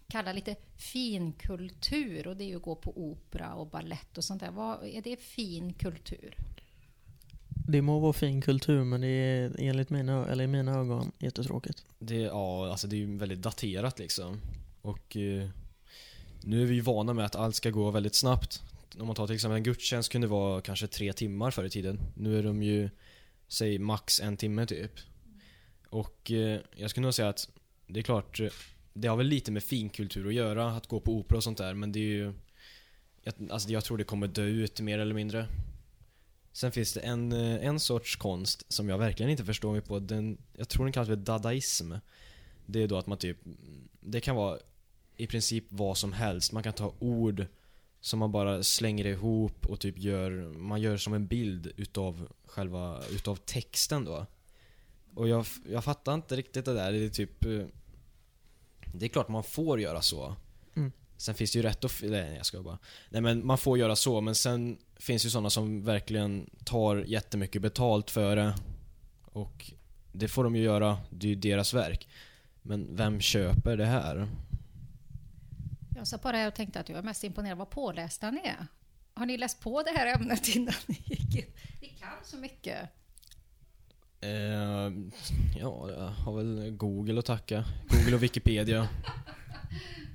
kallar lite finkultur och det är ju att gå på opera och ballett och sånt där. Vad, är det fin kultur? Det må vara fin kultur men det är enligt mina, eller i mina ögon jättetråkigt. Det, ja, alltså det är ju väldigt daterat liksom. Och eh, nu är vi ju vana med att allt ska gå väldigt snabbt. Om man tar till exempel en gudstjänst kunde vara kanske tre timmar förr i tiden. Nu är de ju, säg max en timme typ. Och eh, jag skulle nog säga att det är klart, eh, det har väl lite med finkultur att göra, att gå på opera och sånt där, men det är ju... Jag, alltså jag tror det kommer dö ut mer eller mindre. Sen finns det en, eh, en sorts konst som jag verkligen inte förstår mig på. Den, jag tror den kallas för dadaism. Det är då att man typ, det kan vara i princip vad som helst. Man kan ta ord som man bara slänger ihop och typ gör, man gör som en bild utav själva, utav texten då. Och jag, jag fattar inte riktigt det där. Det är typ, eh, det är klart man får göra så. Mm. Sen finns det ju rätt och f- Nej, jag ska bara. Nej men man får göra så, men sen finns ju sådana som verkligen tar jättemycket betalt för det. Och det får de ju göra, det är ju deras verk. Men vem köper det här? Jag satt bara här och tänkte att jag är mest imponerad vad pålästa ni är. Har ni läst på det här ämnet innan ni gick in? Ni kan så mycket. Eh, ja, jag har väl Google att tacka. Google och Wikipedia.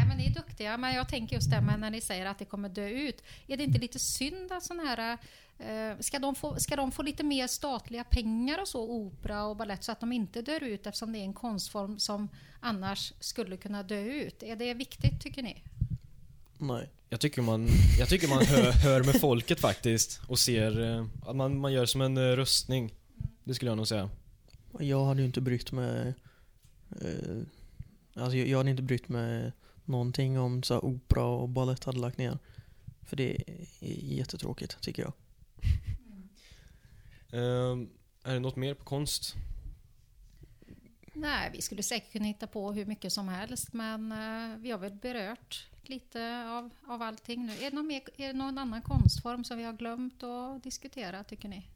Nej, men ni är duktiga, men jag tänker just det med när ni säger att det kommer dö ut. Är det inte lite synd att sån här... Eh, ska, de få, ska de få lite mer statliga pengar och så, opera och ballett, så att de inte dör ut eftersom det är en konstform som annars skulle kunna dö ut? Är det viktigt, tycker ni? Nej. Jag tycker man, jag tycker man hör, hör med folket faktiskt och ser eh, att man, man gör som en eh, röstning. Det skulle jag nog säga. Jag hade ju inte brytt mig... Eh, alltså jag, jag hade inte brytt mig någonting om så här, opera och ballett hade lagt ner. För det är jättetråkigt tycker jag. Eh, är det något mer på konst? Nej, vi skulle säkert kunna hitta på hur mycket som helst, men eh, vi har väl berört lite av, av allting nu. Är det, någon mer, är det någon annan konstform som vi har glömt att diskutera, tycker ni?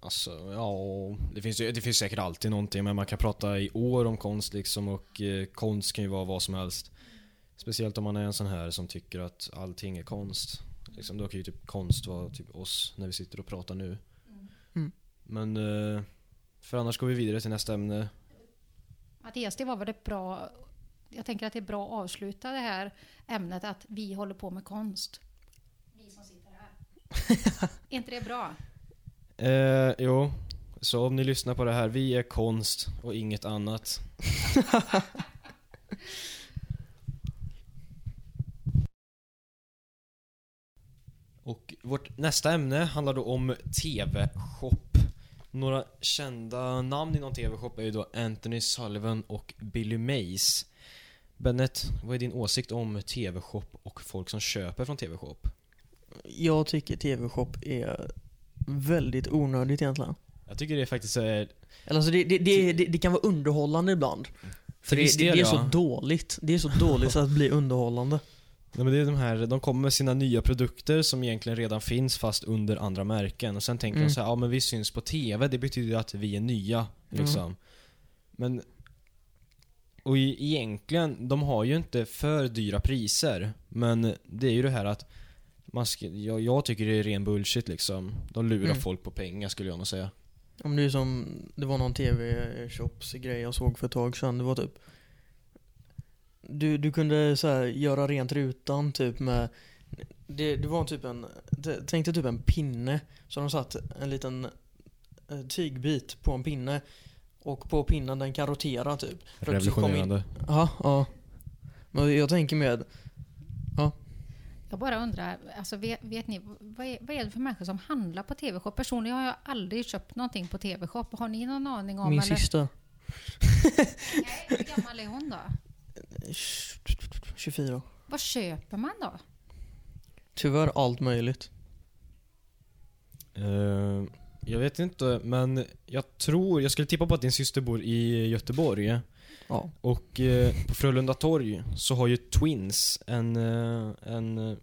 Alltså, ja, det finns, ju, det finns säkert alltid någonting men man kan prata i år om konst liksom och eh, konst kan ju vara vad som helst. Speciellt om man är en sån här som tycker att allting är konst. Liksom, då kan ju typ konst vara typ oss när vi sitter och pratar nu. Mm. Men, eh, för annars går vi vidare till nästa ämne. Mattias, det var väl ett bra... Jag tänker att det är bra att avsluta det här ämnet att vi håller på med konst. Vi som sitter här. är inte det bra? Eh, jo, så om ni lyssnar på det här, vi är konst och inget annat. och vårt nästa ämne handlar då om TV-shop. Några kända namn inom TV-shop är ju då Anthony Sullivan och Billy Mays. Bennet, vad är din åsikt om TV-shop och folk som köper från TV-shop? Jag tycker TV-shop är väldigt onödigt egentligen. Jag tycker det är faktiskt eh, är Eller alltså det, det, det, det, kan vara underhållande ibland. För det, det, är så dåligt. Det är så dåligt så att blir underhållande. Nej, men det är de här, de kommer med sina nya produkter som egentligen redan finns fast under andra märken och sen tänker Mm. de så här, ja men vi syns på TV, det betyder att vi är nya liksom. Men och egentligen, de har ju inte för dyra priser men det är ju det här att man jag, jag tycker det är ren bullshit liksom. De lurar Mm. folk på pengar skulle jag nog säga. Om det är som, det var någon TV-shops grej jag såg för ett tag sedan. Det var typ Du, du kunde så här, göra rent rutan typ med det, det var typ en, tänk dig typ en pinne. Så de satt en liten eh, tygbit på en pinne. Och på pinnen den kan rotera typ. Revolutionerande. Ja, ja. Men jag tänker med, Jag bara undrar, alltså vet, vet ni, vad är, vad är det för människor som handlar på TV-shop? Personligen har jag aldrig köpt någonting på TV-shop. Har ni någon aning om? min eller? syster. Nej, hur gammal är hon då? 24. Vad köper man då? Tyvärr allt möjligt. Eh, jag vet inte, men jag tror, jag skulle tippa på att din syster bor i Göteborg. Ja. Och eh, på Frölunda torg så har ju Twins en, eh, en, eh,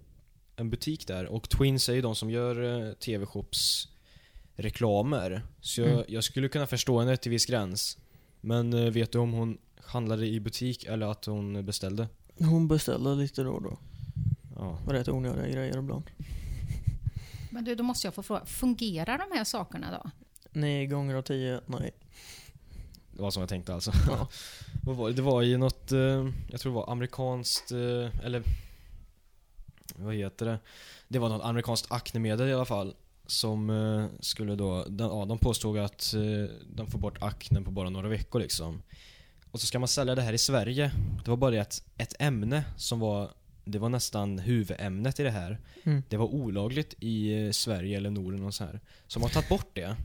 en butik där. Och Twins är ju de som gör eh, TV-shops reklamer. Så jag, Mm. jag skulle kunna förstå henne till viss gräns. Men eh, vet du om hon handlade i butik eller att hon beställde? Hon beställer lite då och då. Ja. Var rätt onödiga grejer ibland. Men du, då måste jag få fråga, fungerar de här sakerna då? Nio gånger av tio, nej. Det var som jag tänkte alltså. Ja. Vad var det? det var ju något, eh, jag tror det var amerikanskt, eh, eller vad heter det? Det var något amerikanskt aknemedel i alla fall. Som eh, skulle då, den, ja, de påstod att de får bort aknen på bara några veckor liksom. Och så ska man sälja det här i Sverige. Det var bara det att ett ämne som var, det var nästan huvudämnet i det här. Mm. Det var olagligt i Sverige eller Norden och så här. Så de har tagit bort det.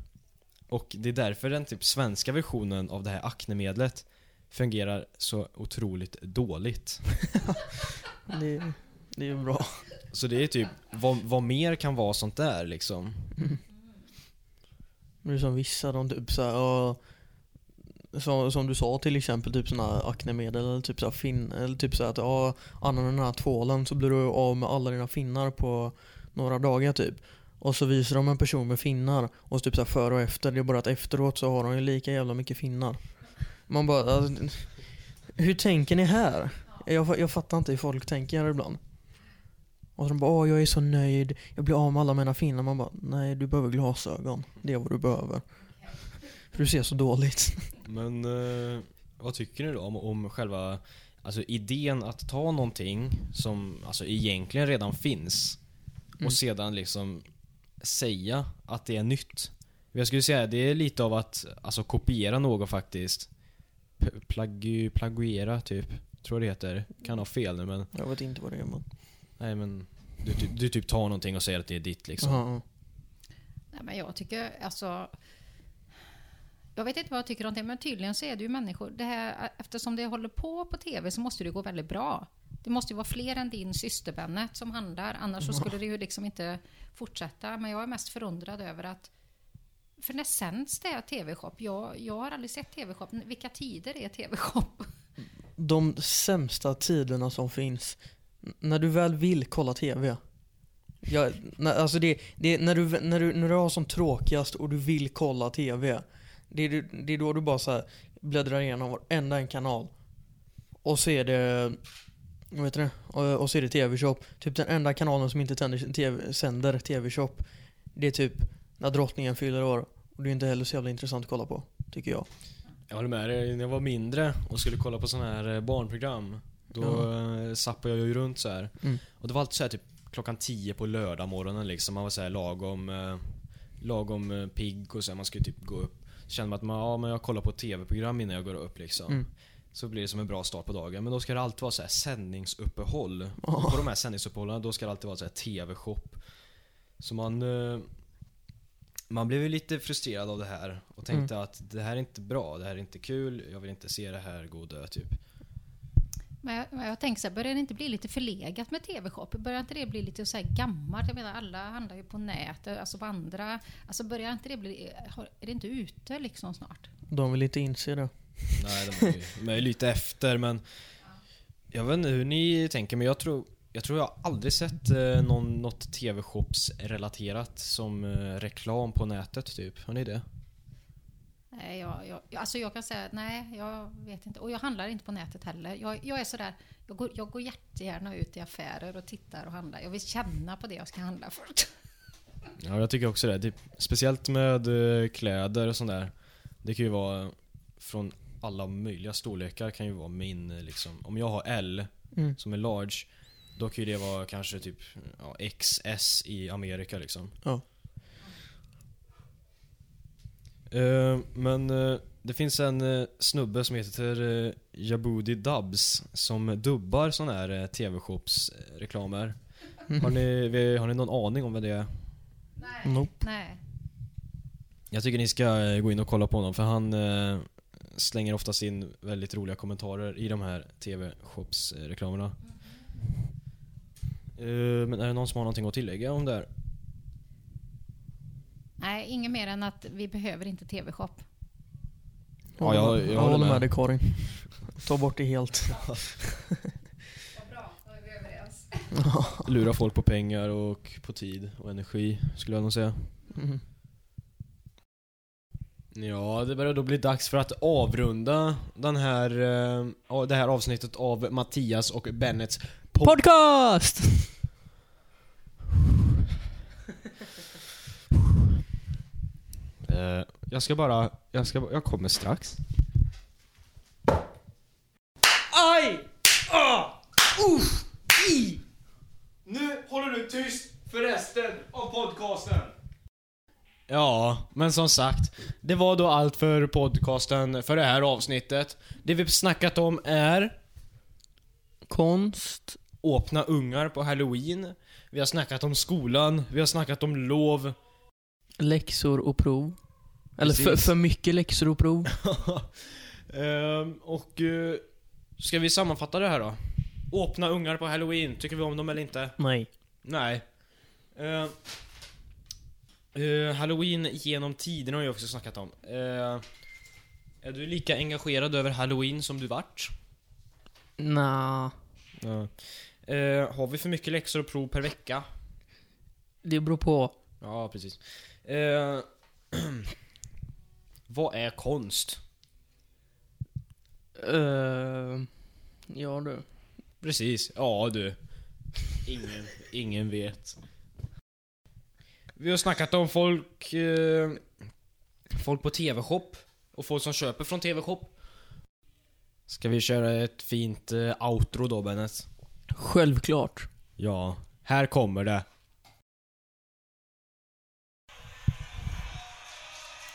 Och det är därför den typ svenska versionen av det här aknemedlet fungerar så otroligt dåligt. Det, det är ju bra. Så det är typ, vad, vad mer kan vara sånt där liksom? Det är som vissa, de typ såhär, ja, som, som du sa till exempel, typ såna aknemedel eller typ såhär fin, eller typ såhär att ja, använder den här tvålen så blir du av med alla dina finnar på några dagar typ. Och så visar de en person med finnar och så typ såhär före och efter, det är bara att efteråt så har de ju lika jävla mycket finnar. Man bara, alltså, hur tänker ni här? Jag, jag fattar inte hur folk tänker här ibland. Och så de bara åh jag är så nöjd, jag blir av med alla mina finnar. Man bara nej du behöver glasögon. Det är vad du behöver. För du ser så dåligt. Men eh, vad tycker ni då om, om själva alltså idén att ta någonting som alltså egentligen redan finns och Mm. sedan liksom säga att det är nytt? Jag skulle säga det är lite av att alltså kopiera något faktiskt. Plagu, plagiera typ. Tror det heter. Kan ha fel nu men Jag vet inte vad det är men. nej men du, typ- du typ tar någonting och säger att det är ditt liksom. Jaha. Nej, men jag tycker alltså... Jag vet inte vad jag tycker om det, men tydligen så är det ju människor... Det här, eftersom det håller på på TV så måste det gå väldigt bra. Det måste ju vara fler än din syster Bennet som handlar, annars så skulle det ju liksom inte fortsätta. Men jag är mest förundrad över att... För när sänds det TV-shop? Jag, jag har aldrig sett TV-shop. Vilka tider är TV-shop? De sämsta tiderna som finns. När du väl vill kolla TV. Jag, när, alltså det, det, är när, du, när, du, när du har som tråkigast och du vill kolla TV. Det är, det är då du bara så här bläddrar igenom varenda en kanal. Och så är det, vad heter det? Och, och så är det TV-shop. Typ den enda kanalen som inte tänder, TV, sänder TV-shop. Det är typ när drottningen fyller år. Och det är inte heller så jävla intressant att kolla på. Tycker jag. Jag håller med dig. När jag var mindre och skulle kolla på sådana här eh, barnprogram Då ja. zappade jag ju runt så här. Mm. Och det var alltid så här typ klockan 10 på lördag morgonen liksom. Man var så här lagom, eh, lagom eh, pigg och så här, man skulle typ gå upp. Så kände man att man, ja, men jag kollar på TV-program innan jag går upp liksom. Mm. Så blir det som en bra start på dagen. Men då ska det alltid vara så här sändningsuppehåll. Och på de här sändningsuppehållen då ska det alltid vara så här TV-shop. Så man... eh, Man blev ju lite frustrerad av det här och tänkte Mm. att det här är inte bra, det här är inte kul, jag vill inte se det här gå och dö typ. Men jag, jag tänker så här, börjar det inte bli lite förlegat med TV-shop? Börjar inte det bli lite så här gammalt? Jag menar, alla handlar ju på nätet, alltså på andra... Alltså börjar inte det bli... har- Är det inte ute liksom snart? De vill inte inse det. Nej, de är, ju- de är ju lite efter men Jag vet inte hur ni tänker men jag tror Jag tror jag aldrig sett eh, någon, något TV-shops relaterat som eh, reklam på nätet typ. Har ni det? Nej, jag, jag, alltså jag kan säga nej, jag vet inte. Och jag handlar inte på nätet heller. Jag, jag är sådär, jag går, jag går jättegärna ut i affärer och tittar och handlar. Jag vill känna på det jag ska handla för. Ja, jag tycker också det. Typ, speciellt med eh, kläder och sånt där. Det kan ju vara från alla möjliga storlekar kan ju vara min liksom. Om jag har L Mm. som är large, då kan ju det vara kanske typ ja, XS i Amerika liksom. Ja. Eh, men eh, det finns en eh, snubbe som heter uh, Jabudi Dubs som dubbar såna här uh, TV-shops-reklamer. Har, ni, har ni någon aning om vad det är? Nope. Nej. Jag tycker ni ska gå in och kolla på honom för han slänger oftast in väldigt roliga kommentarer i de här TV-shops-reklamerna. Eh, men är det någon som har någonting att tillägga om det här? Nej, inget mer än att vi behöver inte TV-shop. Ja, jag- jag jag håller håller med. med dig Karin. Ta bort det helt. Vad bra, då är vi överens. Lura folk på pengar och på tid och energi, skulle jag nog säga. Mm. Ja, det börjar då bli dags för att avrunda den här, eh, det här avsnittet av Mattias och Bennets pod- Podcast! Eh, jag ska bara... Jag, ska, jag kommer strax. Aj! Ah! Uff! I! Nu håller du tyst för resten av podcasten. Ja, men som sagt. Det var då allt för podcasten för det här avsnittet. Det vi snackat om är Konst. öppna ungar på halloween. Vi har snackat om skolan, vi har snackat om lov. Läxor och prov. Eller för, för mycket läxor och prov. Ehm, och eh, ska vi sammanfatta det här då? Öppna ungar på halloween, tycker vi om dem eller inte? Nej. Nej. Eh, eh, halloween genom tiden har jag också snackat om. Eh, är du lika engagerad över halloween som du vart? Nja. Ja. Eh, har vi för mycket läxor och prov per vecka? Det beror på. Ja, precis. Vad är konst? Uh, ja du. Precis, ja du. Ingen, ingen vet. Vi har snackat om folk... Eh, folk på TV-shop. Och folk som köper från TV-shop. Ska vi köra ett fint eh, outro då, Bennet? Självklart. Ja, här kommer det.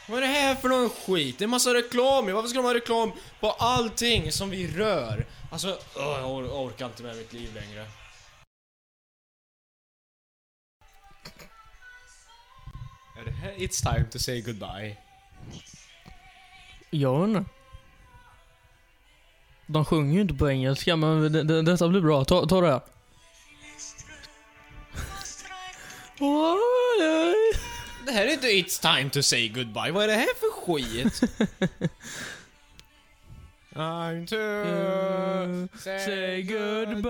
Vad är det här för någon skit? Det är massa reklam Varför ska de ha reklam på allting som vi rör? Alltså, åh, jag or- orkar inte med mitt liv längre. Här It's time to say goodbye? Jag inte. De sjunger ju inte på engelska, men det, det, detta blir bra. Ta, ta det här. Det här är inte It's time to say goodbye. Vad är det här för skit? I'm to Say goodbye.